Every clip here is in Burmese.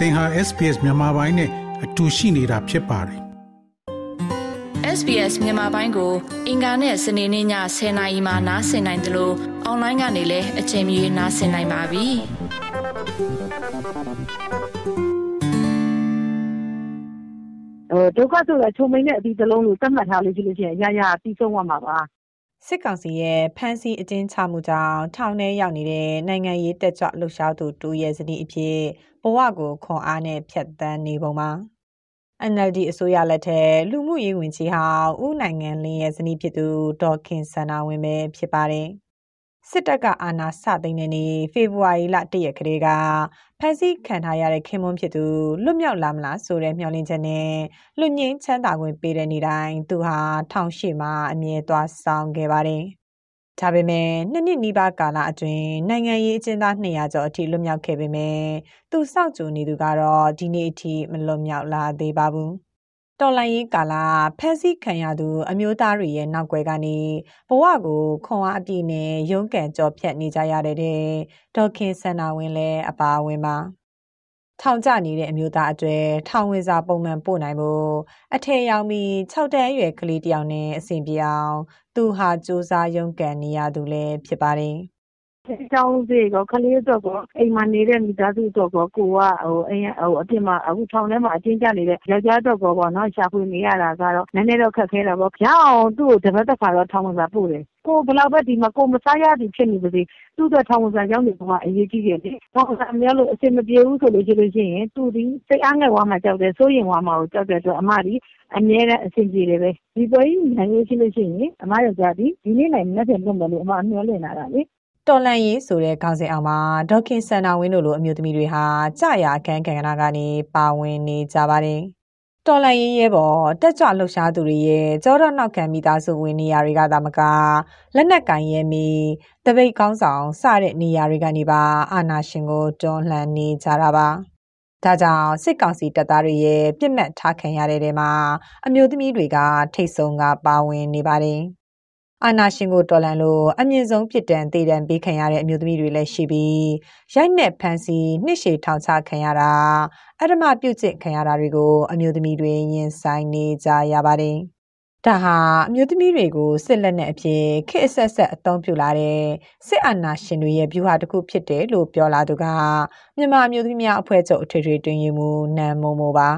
သင်ဟာ SPS မြန်မာပိုင်းနဲ့အတူရှိနေတာဖြစ်ပါတယ် SBS မြန်မာပိုင်းကို အင်ကာနဲ့စနေနေ့ည10:00နာရီမှနားဆင်နိုင်တယ်လို့အွန်လိုင်းကနေလည်းအချိန်မီနားဆင်နိုင်ပါပြီ။ဟိုဒုက္ခဆိုတာချုံမိန်တဲ့အပြီးတစ်လုံးလို့သတ်မှတ်ထားလို့ရှိလို့ရှိရင်အရာရာပြီးဆုံးသွားမှာပါ စစ်ကောင်စီရဲ့ဖမ်းဆီးအကျဉ်းချမှုကြောင့်ထောင်ထဲရောက်နေတဲ့နိုင်ငံရေးတက်ကြွလှုပ်ရှားသူတူရဲ့ဇနီးအဖြစ်ဘဝကိုခွန်အားနဲ့ဖြတ်သန်းနေပုံမှာ NLD အစိုးရလက်ထက်လူမှုရေးဝန်ကြီးဟောင်းဦးနိုင်ငံလင်းရဲ့ဇနီးဖြစ်သူဒေါ်ခင်စန္ဒာဝင်းပဲဖြစ်ပါတယ် စစ်တပ်ကအာဏာစသိမ်းတဲ့နေ့ဖေဖော်ဝါရီလ၁ရက်ကလေးကဖမ်းဆီးခံထားရတဲ့ခင်မွန်းဖြစ်သူလွတ်မြောက်လာမလားဆိုတဲ့မျှော်လင့်ချက်နဲ့လွတ်ငင်းချမ်းသာခွင့်ပေးတဲ့နေ့တိုင်းသူဟာထောင်ရှိမှာအမြဲသွားဆောင်ခဲ့ပါတယ်။ဒါပေမဲ့နှစ်နှစ်နီးပါးကာလအတွင်းနိုင်ငံရေးအကျဉ်းသား200ကျော်အထိလွတ်မြောက်ခဲ့ပေမဲ့သူစောင့်ကြိုနေသူကတော့ဒီနေ့အထိမလွတ်မြောက်လာသေးပါဘူး။ တော်လိုင်းရေးကာလဖက်စီခံရသူ အမျိုးသားတွေရဲ့နောက်ွယ်ကနေဘဝကိုခွန်အားအပြည့်နဲ့ရုန်းကန်ကြောဖြတ်နေကြရတဲ့ဒေါက်ခင်ဆန္ဒဝင်လည်းအပါအဝင်ပါထောင်ကျနေတဲ့အမျိုးသားအတွေ့ထောင်ဝင်စာပုံမှန်ပို့နိုင်ဖို့အထည်ရောက်ပြီး6တန်းအရွယ်ကလေးတယောက်နဲ့အဆင်ပြေအောင်သူဟာစူးစမ်းရုန်းကန်နေရသူလည်းဖြစ်ပါတယ်။ ကျောင်းစေ့ကော ကလေးအတွက်ကော အိမ်မှာနေတဲ့ မိသားစုအတွက်ကော ကိုကဟိုအိမ်ဟိုအပြင်မှာ အခုထောင်ထဲမှာအချင်းကြနေတဲ့ ယောက်ျားအတွက်ကောပေါ့နော် ရှာဖွေနေရတာကတော့ နည်းနည်းတော့ ခက်ခဲတာပေါ့ ရအောင်သူ့ကို တပတ်တစ်ခါတော့ ထောင်ဝင်စာပို့တယ် ကိုဘလောက်ပဲ ဒီမှာ ကိုမစားရသည်ဖြစ်နေပါစေ သူ့အတွက် ထောင်ဝင်စာရောက်နေတော့အရေးကြီးတယ်လေ ထောင်ဝင်စာများလို့ အဆင်မပြေဘူးဆိုလို့ရှိလို့ရှိရင် သူဒီစိတ်အားငယ်ဝါမှကြောက်တယ် စိုးရင်ဝါမှကို ကြောက်တဲ့အတွက် အမဒီအမြဲတမ်း အဆင်ပြေတယ်ပဲ ဒီပေါ်ကြီး နိုင်လို့ရှိလို့ရှိရင် အမယောက်ျားဒီဒီနေ့နိုင်နဲ့ပြန်လွတ်မယ်လို့ အမမျှော်လင့်နေတာလေ တော်လန်ရေးဆိုတဲ့ခေါင်းစဉ်အောက်မှာဒေါခင်ဆန္ဒဝင်းတို့လိုအမျိုးသမီးတွေဟာကြာရအခန်းကဏ္ဍကနေပါဝင်နေကြပါတယ်။တော်လန်ရေးရဲ့ပေါ်တက်ကြွလှုပ်ရှားသူတွေရဲ့ကြောတော့နောက်ခံမိသားစုဝင်နေရာတွေကသာမကလက်နက်ကင်ရဲမီတပိတ်ကောင်းဆောင်စတဲ့နေရာတွေကနေပါအာနာရှင်ကိုတွန်းလှန်နေကြတာပါ။ဒါကြောင့်စစ်ကောင်စီတပ်သားတွေရဲ့ပြစ်မှတ်ထားခံရတဲ့တဲမှာအမျိုးသမီးတွေကထိတ်ဆုံးကပါဝင်နေပါတယ်။ အာနာရှင်ကိုတော်လန်လို့အမြင့်ဆုံးပြစ်ဒဏ်သေဒဏ်ပေးခံရတဲ့အမျိုးသမီးတွေလည်းရှိပြီးရိုက်နှက်ဖမ်းဆီးနှစ်ရှည်ထောင်ချခံရတာအဓမ္မပြုကျင့်ခံရတာတွေကိုအမျိုးသမီးတွေရင်ဆိုင်နေကြရပါတယ်။ဒါဟာအမျိုးသမီးတွေကိုစစ်လက်နက်အဖြစ်ခေတ်အဆက်ဆက်အသုံးပြုလာတဲ့စစ်အာဏာရှင်တွေရဲ့ဗျူဟာတစ်ခုဖြစ်တယ်လို့ပြောလာသူကမြန်မာအမျိုးသမီးများအဖွဲ့ချုပ်အထွေထွေတွင်ရင်မူနန်မိုမိုပါ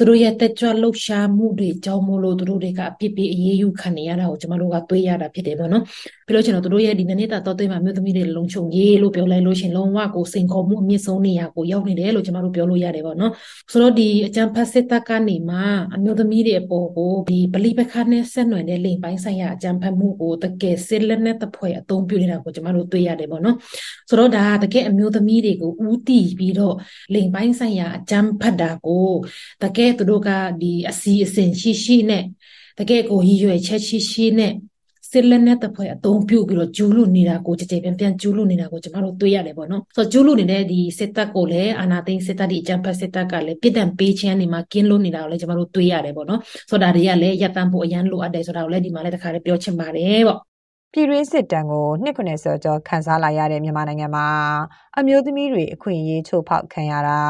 သူတို့ရဲ့တက်ကြွလှုပ်ရှားမှုတွေကြောင့်မို့လို့သူတို့တွေကအပြစ်ပေးအေးအေးယူခံနေရတာကိုကျမတို့ကတွေးရတာဖြစ်တယ်ပေါ့နော်ပြီးလို့ရှိရင်တော့သူတို့ရဲ့ဒီနနေ့တာတော့တွေးမှာမြို့သမီးတွေလုံခြုံရေးလို့ပြောလိုက်လို့ရှိရင်လုံးဝကိုစိန်ခေါ်မှုအမြင့်ဆုံးနေရာကိုရောက်နေတယ်လို့ကျမတို့ပြောလို့ရတယ်ပေါ့နော်ဆိုတော့ဒီအကြံဖတ်စစ်တပ်ကနေမှအမျိုးသမီးတွေအပေါ်ကိုဒီပလိပခါနဲ့ဆက်နွယ်တဲ့လိမ်ပိုင်းဆိုင်ရာအကြံဖတ်မှုကိုတကယ်စစ်လက်နဲ့တဖွဲ့အသုံးပြုနေတာကိုကျမတို့တွေ့ရတယ်ပေါ့နော်ဆိုတော့ဒါတကယ်အမျိုးသမီးတွေကိုဥတီပြီးတော့လိမ်ပိုင်းဆိုင်ရာအကြံဖတ်တာကိုတကယ်သူတို့ကဒီအစီအစဉ်ရှိရှိနဲ့တကယ်ကိုရည်ရွယ်ချက်ရှိရှိနဲ့စစ်လက်နဲ့တပွဲအသုံးပြုပြီးတော့ကျူးလွန်နေတာကိုကြကြပြန်ပြန်ကျူးလွန်နေတာကိုကျမတို့တွေ့ရတယ်ပေါ့နော်ဆိုတော့ကျူးလွန်နေတဲ့ဒီစစ်တပ်ကိုလည်းအာဏာသိမ်းစစ်တပ်ဒီအကြမ်းဖက်စစ်တပ်ကလည်းပြစ်ဒဏ်ပေးခြင်းနေမှာကင်းလွတ်နေတာကိုလည်းကျမတို့တွေ့ရတယ်ပေါ့နော်ဆိုတော့ဒါတွေကလည်းရပ်တန့်ဖို့အရန်လိုအပ်တယ်ဆိုတာကိုလည်းဒီမှာလည်းတခါလေးပြောချင်ပါတယ်ပေါ့ပြည်တွင်းစစ်တမ်းကိုနှစ်90ကျော်ခန်းစားလာရတဲ့မြန်မာနိုင်ငံမှာအမျိုးသမီးတွေအခွင့်အရေးချိုးဖောက်ခံရတာ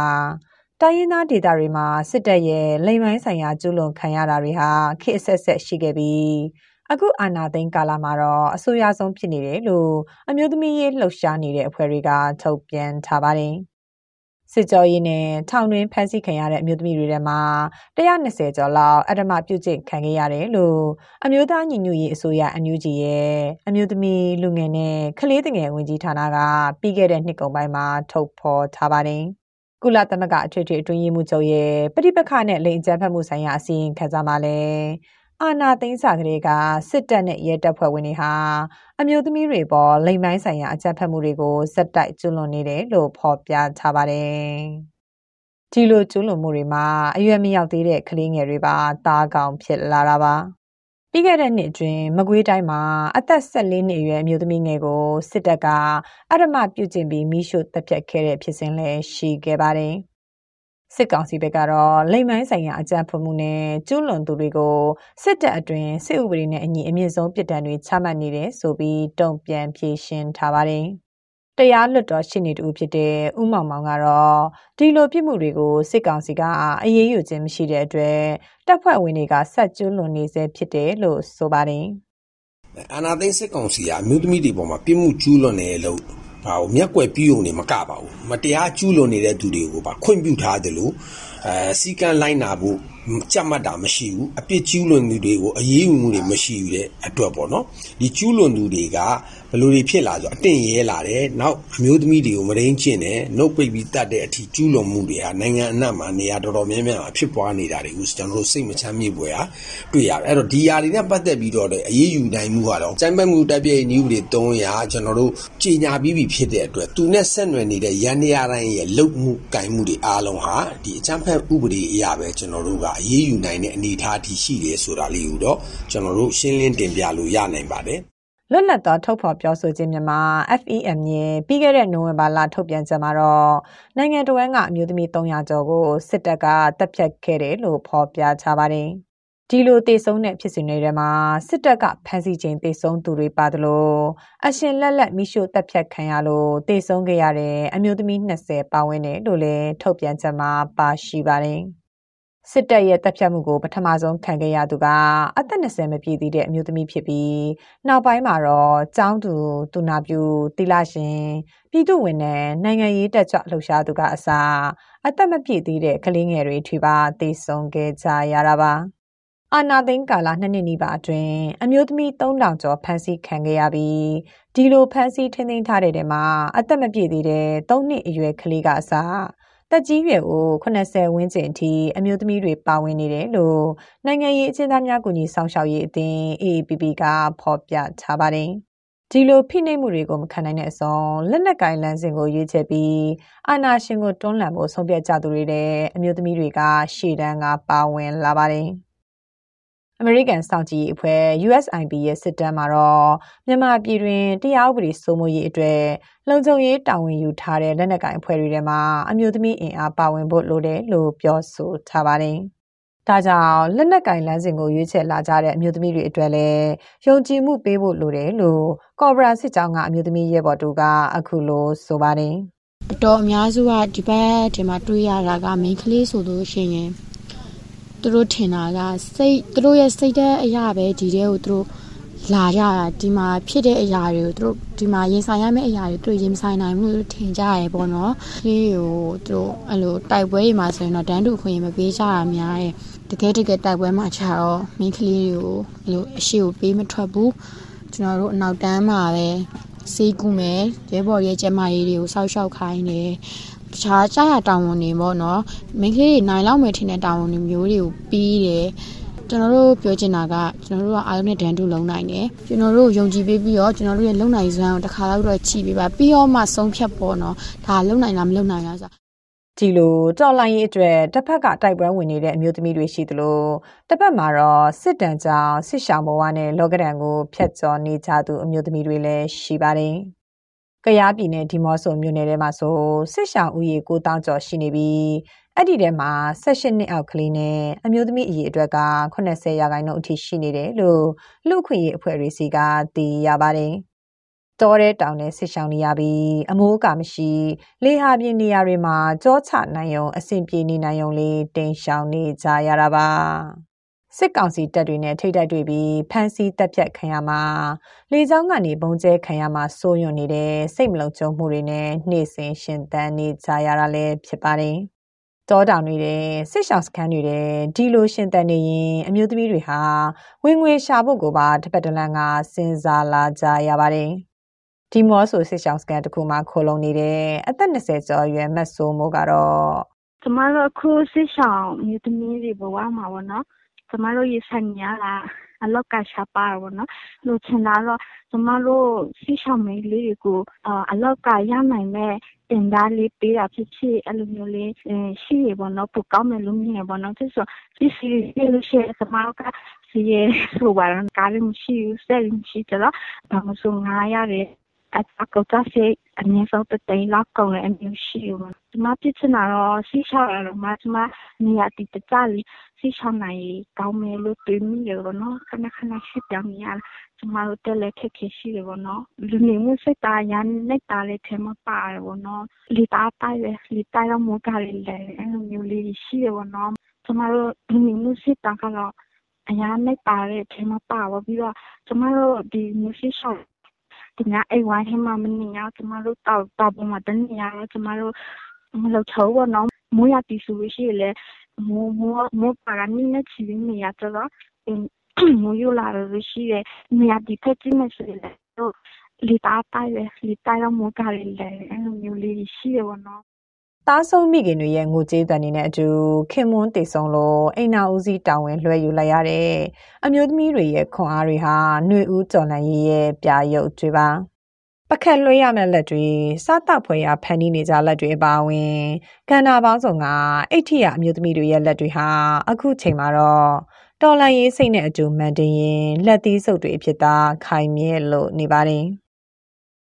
တိုင်းရင်းသားဒေသတွေမှာစစ်တပ်ရဲ့လိမ်မိုင်းဆိုင်ရာကျူးလွန်ခံရတာတွေဟာခေတ်အဆက်ဆက်ရှိခဲ့ပြီးအခုအာဏာသိမ်းကာလမှာတော့အဆိုးရွားဆုံးဖြစ်နေတယ်လို့အမျိုးသမီးရေးလှုပ်ရှားနေတဲ့အဖွဲ့တွေကထုတ်ပြန်ထားပါတယ်။စစ်ကြောရေးနဲ့ထောင်တွင်းဖမ်းဆီးခံရတဲ့အမျိုးသမီးတွေထဲမှာ120ကျော်လောက်အဓမ္မပြုကျင့်ခံခဲ့ရတယ်လို့အမျိုးသားညီညွတ်ရေးအစိုးရအန်ယူဂျီရဲ့အမျိုးသမီးလူငယ်နဲ့ကလေးငယ်ဝင်ကြီးဌာနကပြီးခဲ့တဲ့နှစ်ကုန်ပိုင်းမှာထုတ်ဖော်ထားပါတယ်။ ကုလသမဂ္ဂအထွေထွေအတွင်းရေးမှူးချုပ်ရဲ့ပဋိပက္ခနဲ့လိင်အကြမ်းဖက်မှုဆိုင်ရာအစီရင်ခံစာမှာလည်းအာနာသိန်းစာကလေးကစစ်တပ်နဲ့ရဲတပ်ဖွဲ့ဝင်တွေဟာအမျိုးသမီးတွေပေါ်လိမ်မိုင်းဆိုင်ရာအကြမ်းဖက်မှုတွေကိုစက်တိုက်ကျူးလွန်နေတယ်လို့ဖော်ပြထားပါတယ်။ဒီလိုကျူးလွန်မှုတွေမှာအရွယ်မရောက်သေးတဲ့ကလေးငယ်တွေပါတားကောင်ဖြစ်လာတာပါ။ ပြီးခဲ့တဲ့နှစ်အတွင်းမကွေးတိုင်းမှာအသက်14နှစ်အရွယ်အမျိုးသမီးငယ်ကိုစစ်တပ်ကအဓမ္မပြုကျင့်ပြီးမိရှုတပ်ဖြတ်ခဲ့တဲ့ဖြစ်စဉ်လည်းရှိခဲ့ပါတယ်။စစ်ကောင်စီဘက်ကတော့လိမ်မိုင်းဆိုင်ရာအကြမ်းဖက်မှုနဲ့ကျူးလွန်သူတွေကိုစစ်တပ်အတွင်းစစ်ဥပဒေနဲ့အညီအမြင့်ဆုံးပြစ်ဒဏ်တွေချမှတ်နေတယ်ဆိုပြီးတုံ့ပြန်ဖြေရှင်းထားပါတယ်။ တရားလွတ်တော်ရှိနေတူဖြစ်တဲ့ဥမောင်မောင်ကတော့ဒီလိုပြစ်မှုတွေကိုစစ်ကောင်စီကအရေးယူခြင်းမရှိတဲ့အတွက်တပ်ဖွဲ့ဝင်တွေကဆက်ကျွလွန်နေစေဖြစ်တယ်လို့ဆိုပါတယ်အာနာသိန်းစစ်ကောင်စီကအမျိုးသမီးတွေပေါ်မှာပြစ်မှုကျူးလွန်နေလို့ဘာလို့မျက်ကွယ်ပြီးုံနေမကပါဘူးမတရားကျူးလွန်နေတဲ့သူတွေကိုပါခွင့်ပြုထားတယ်လို့အဲစီကံလိုက်နာဖို့ ကြက်မှတ်တာမရှိဘူးအပြစ်ကျူးလွန်သူတွေကိုအရေးယူမှုတွေမရှိဘူးတဲ့အတွက်ပေါ့နော်ဒီကျူးလွန်သူတွေကဘယ်လိုတွေဖြစ်လာဆိုအတင်းရဲလာတယ်နောက်အမျိုးသမီးတွေကိုမရင်းကျင့်တယ်နှုတ်ပိတ်ပြီးတတ်တဲ့အထိကျူးလွန်မှုတွေဟာနိုင်ငံအနှံ့မှာနေရာတော်တော်များများမှာဖြစ်ပွားနေတာတွေကိုကျွန်တော်တို့စိတ်မချမ်းမြေ့ပွဲဟာတွေ့ရတယ်အဲ့တော့ဒီຢာတွေနဲ့ပတ်သက်ပြီးတော့လေအရေးယူနိုင်မှုကတော့စံပတ်မှုတပ်ပြည့်နည်းဥပဒေ300ကျွန်တော်တို့ကြေညာပြီးပြီဖြစ်တဲ့အတွက်သူနဲ့ဆက်နွယ်နေတဲ့ရန်နေရာတိုင်းရဲ့လုံမှုကင်မှုတွေအားလုံးဟာဒီအချမ်းဖက်ဥပဒေအရာပဲကျွန်တော်တို့ကအရေးယူနိုင်တဲ့အနေအထားအထိရှိတယ်ဆိုတာလေးကိုတော့ကျွန်တော်တို့ရှင်းလင်းတင်ပြလို့ရနိုင်ပါတယ်လွတ်လပ်သောထုတ်ဖော်ပြောဆိုခြင်းမြန်မာ FEM ရဲ့ပြီးခဲ့တဲ့နိုဝင်ဘာလထုတ်ပြန်ချက်မှာတော့နိုင်ငံတော်ဝန်ကအမျိုးသမီး300ကျော်ကိုစစ်တပ်ကတပ်ဖြတ်ခဲ့တယ်လို့ဖော်ပြထားပါတယ်။ဒီလိုတေဆုံးတဲ့ဖြစ်စဉ်တွေထဲမှာစစ်တပ်ကဖမ်းဆီးခြင်းတေဆုံးသူတွေပါသလိုအရှင်လက်လက်မိရှို့တပ်ဖြတ်ခံရလို့တေဆုံးခဲ့ရတဲ့အမျိုးသမီး20ပါဝင်တယ်လို့လည်းထုတ်ပြန်ချက်မှာပါရှိပါတယ်။ စစ်တပ်ရဲ့တပ်ဖြတ်မှုကိုပထမဆုံးခံခဲ့ရသူကအသက်20မပြည့်သေးတဲ့အမျိုးသမီးဖြစ်ပြီးနောက်ပိုင်းမှာတော့ကျောင်းသူတူနာပြူတိလရှင်ပြည်သူဝင်နဲ့နိုင်ငံရေးတက်ကြွလှုပ်ရှားသူကအစားအသက်မပြည့်သေးတဲ့ကလေးငယ်တွေထွေပါတေဆုံးခဲ့ကြရတာပါအာနာသိန်းကာလနှစ်နှစ်နီးပါအတွင်းအမျိုးသမီး3000ကျော်ဖမ်းဆီးခံခဲ့ရပြီးဒီလိုဖမ်းဆီးထိန်းသိမ်းထားတဲ့တဲမှာအသက်မပြည့်သေးတဲ့3နှစ်အရွယ်ကလေးကအစား တက်ကြီးရွယ်ကို80ဝန်းကျင်အထိအမျိုးသမီးတွေပါဝင်နေတယ်လို့နိုင်ငံရေးအကျဉ်းသားများကူညီဆောင်ရှောက်ရေးအသင်း AAPP ကဖော်ပြထားပါတယ်။ဒီလိုဖိနှိပ်မှုတွေကိုမခံနိုင်တဲ့အစုံလက်နက်ကင်လန်းစဉ်ကိုရွေးချယ်ပြီးအာဏာရှင်ကိုတွန်းလှန်ဖို့ဆုံးဖြတ်ကြသူတွေတဲ့အမျိုးသမီးတွေကရှေ့တန်းကပါဝင်လာပါတယ်။ အမေရိကန်စောင့်ကြည့်ရေးအဖွဲ့ USIP ရဲ့စစ်တမ်းမှာတော့မြန်မာပြည်တွင်တရားဥပဒေစိုးမိုးရေးအတွက်လုံခြုံရေးတာဝန်ယူထားတဲ့လက်နက်ကိုင်အဖွဲ့တွေထဲမှာအမျိုးသမီးအင်အားပါဝင်ဖို့လိုတယ်လို့ပြောဆိုထားပါတယ်။ဒါကြောင့်လက်နက်ကင်လမ်းစဉ်ကိုရွေးချယ်လာကြတဲ့အမျိုးသမီးတွေအတွက်လည်းယုံကြည်မှုပေးဖို့လိုတယ်လို့ကော်ပိုရာစစ်ကြောင်းကအမျိုးသမီးရဲဘော်တူကအခုလိုဆိုပါတယ်။အတော်အများစုကဒီဘက်ဒီမှာတွေးရတာကမိန်းကလေးဆိုလို့ရှိရင် သူတို့ထင်တာကစိတ်သူတို့ရဲ့စိတ်တဲ့အရာပဲဒီတဲ့ကိုသူတို့လာရတာဒီမှာဖြစ်တဲ့အရာတွေကိုသူတို့ဒီမှာရင်ဆိုင်ရမယ့်အရာတွေသူတို့ရင်ဆိုင်နိုင်မှုထင်ကြရဲပေါ့နော်ဒီကိုသူတို့အဲ့လိုတိုက်ပွဲတွေမှာဆိုရင်တော့တန်းတူခွင့်မပေးကြတာများတယ်တကယ်တကယ်တိုက်ပွဲမှာခြာတော့မင်းကလေးတွေကိုအဲ့လိုအရှိကိုပေးမထွက်ဘူးကျွန်တော်တို့အနောက်တန်းမှာပဲစေးကူမယ်ရဲဘော်ရဲ့ကျမကြီးတွေကိုစောက်ရှောက်ခိုင်းတယ် တခြားကြားရတောင်းဝန်တွေပေါ့နော်မိန်းကလေးတွေနိုင်လောက်မယ်ထင်တဲ့တောင်းဝန်တွေမျိုးတွေကိုပြီးတယ်ကျွန်တော်တို့ပြောချင်တာကကျွန်တော်တို့ကအားလုံးနဲ့ဒန်တူလုံနိုင်တယ်ကျွန်တော်တို့ယုံကြည်ပေးပြီးတော့ကျွန်တော်တို့ရဲ့လုံနိုင်စွမ်းကိုတစ်ခါတော့တော့ချီပေးပါပြီးတော့မှဆုံးဖြတ်ပေါ့နော်ဒါလုံနိုင်လားမလုံနိုင်လားဆိုဒီလိုတော်လိုင်းရေးအတွက်တစ်ဖက်ကတိုက်ပွဲဝင်နေတဲ့အမျိုးသမီးတွေရှိသလိုတစ်ဖက်မှာတော့စစ်တမ်းကြောင့်စစ်ရှောင်ဘဝနဲ့လောကဒဏ်ကိုဖျက်ကျော်နေကြသူအမျိုးသမီးတွေလည်းရှိပါတယ်။ ကယားပြည်နယ်ဒီမော့ဆိုမြို့နယ်ထဲမှာဆိုစစ်ရှောင်ဦးရေ9000ကျော်ရှိနေပြီးအဲ့ဒီထဲမှာ18နှစ်အောက်ကလေးနဲ့အမျိုးသမီးအရေအတွက်က80ရာခိုင်နှုန်းအထိရှိနေတယ်လို့လူခွင့်ရေးအဖွဲ့တွေစီကသိရပါတယ်။တောတဲ့တောင်နဲ့ဆစ်ရှောင်နေရပြီးအမိုးအကာမရှိလေဟာပြင်နေရာတွေမှာကြောချနိုင်ုံအဆင်ပြေနေနိုင်ုံလေးတင်ရှောင်နေကြရတာပါ။ စစ်ကောင်စီတပ်တွေနဲ့ထိတ်တိုက်တွေ့ပြီးဖမ်းဆီးတပ်ဖြတ်ခံရမှာလေကြောင်းကနေပုံကျဲခံရမှာစိုးရွံ့နေတဲ့စိတ်မလုံခြုံမှုတွေနဲ့နှိမ့်စင်ရှင်သန်နေကြရတာလည်းဖြစ်ပါတယ်။တောတောင်တွေတဲ့စစ်ရှောင်းစခန်းတွေတဲ့ဒီလိုရှင်သန်နေရင်အမျိုးသမီးတွေဟာဝင်ငွေရှာဖို့ကိုပါတစ်ပတ်တလန်ကစဉ်းစားလာကြရပါတယ်။ဒီမော့ဆိုစစ်ရှောင်းစကန်တစ်ခုမှာခိုလုံနေတဲ့အသက်20ကျော်အရွယ်မတ်ဆိုးမိုးကတော့ကျမတို့အခုစစ်ရှောင်းမြို့သမီးတွေဘဝမှာပေါ့နော် ကျမတို့ရင်ဆိုင်နေရတာအလောက်ကရှားပါတာပေါ့နော်။လိုချင်တာကတော့ကျမတို့စစ်ရှောင်မိန်းကလေးတွေကိုအလောက်ကရနိုင်မယ့်သင်တန်းလေးပေးတာဖြစ်ဖြစ်အဲလိုမျိုးလေးရှိရင်ပေါ့နော်ပိုကောင်းမယ်လို့မြင်တယ်ပေါ့နော်။ပစ္စည်းတွေပေးလို့ရှိရင်ကျမတို့ကဈေးဆိုပါတော့ကားလည်းမရှိဘူး၊စက်လည်းမရှိကြတော့ဘာမဆိုငှားရတယ် အကုန်ကျစရိတ်အနည်းဆုံးတသိန်းလောက်ကုန်တဲ့အမျိုးရှိတယ်။ကျမဖြစ်ချင်တာတော့စစ်ရှောင်ရတော့မှကျမနေရာတည်တကျလေးစစ်ရှောင်နိုင်ကောင်းမယ်လို့တွေးမိတယ်ပေါ့နော်။ခဏခဏရွှေ့ပြောင်းနေရတယ်ကျမတို့တက်လက်ခက်ခဲရှိတယ်ပေါ့နော်လူနေမှုစိတ်သားရန်နေတာလေးထဲမှာပါတယ်ပေါ့နော်လီတာတိုက်ပဲလီတာတော့မိုးကလေးလဲအဲ့လိုမျိုးလေးရှိတယ်ပေါ့နော်ကျမတို့လူနေမှုစိတ်သားကတော့အရာနဲ့ပါတဲ့ထဲမှာပါပါပြီးတော့ကျမတို့ဒီမျိုး ရှိရှောက်ဒီညအိမ်ဝိုင်းထဲမှာမနေရကျမတို့တောက်တောက်ပေါ်မှာတနေရတော့ကျမတို့မလောက်ချောပေါ့နော်မိုးရတီဆိုလို့ရှိရင်လည်းမိုးမိုးမိုးပါကနိနဲ့ချီနေရတော့မိုးရလာလို့ရှိတယ်နေရာဒီဖက်ကြည့်မယ်ဆိုရင်လည်းတို့လီတာတိုက်ပဲလီတာတော့မိုးကလေးလဲအဲ့လိုမျိုးလေးရှိရပါတော့ သားဆုံးမိခင်တွေရဲ့ငိုကြေးတန်နေတဲ့အတူခင်မွန်းတည်ဆုံးလို့အိမ်နာဦးစီးတာဝန်လွှဲယူလိုက်ရတဲ့အမျိုးသမီးတွေရဲ့ခွန်အားတွေဟာຫນွေဦးကျော်လန်ရေးရဲ့ပြရုပ်တွေပါပကက်လွှဲရမယ့်လက်တွေစားတောက်ဖွယ်ရဖန်တီးနေကြလက်တွေအပါအဝင်ကန္နာပေါင်းစုံကအိဋ္ဌိယအမျိုးသမီးတွေရဲ့လက်တွေဟာအခုချိန်မှာတော့တော်လန်ရေးစိတ်နဲ့အတူမန်တင်ရင်လက်သီးစုပ်တွေအဖြစ်သာခိုင်မြဲလို့နေပါတယ်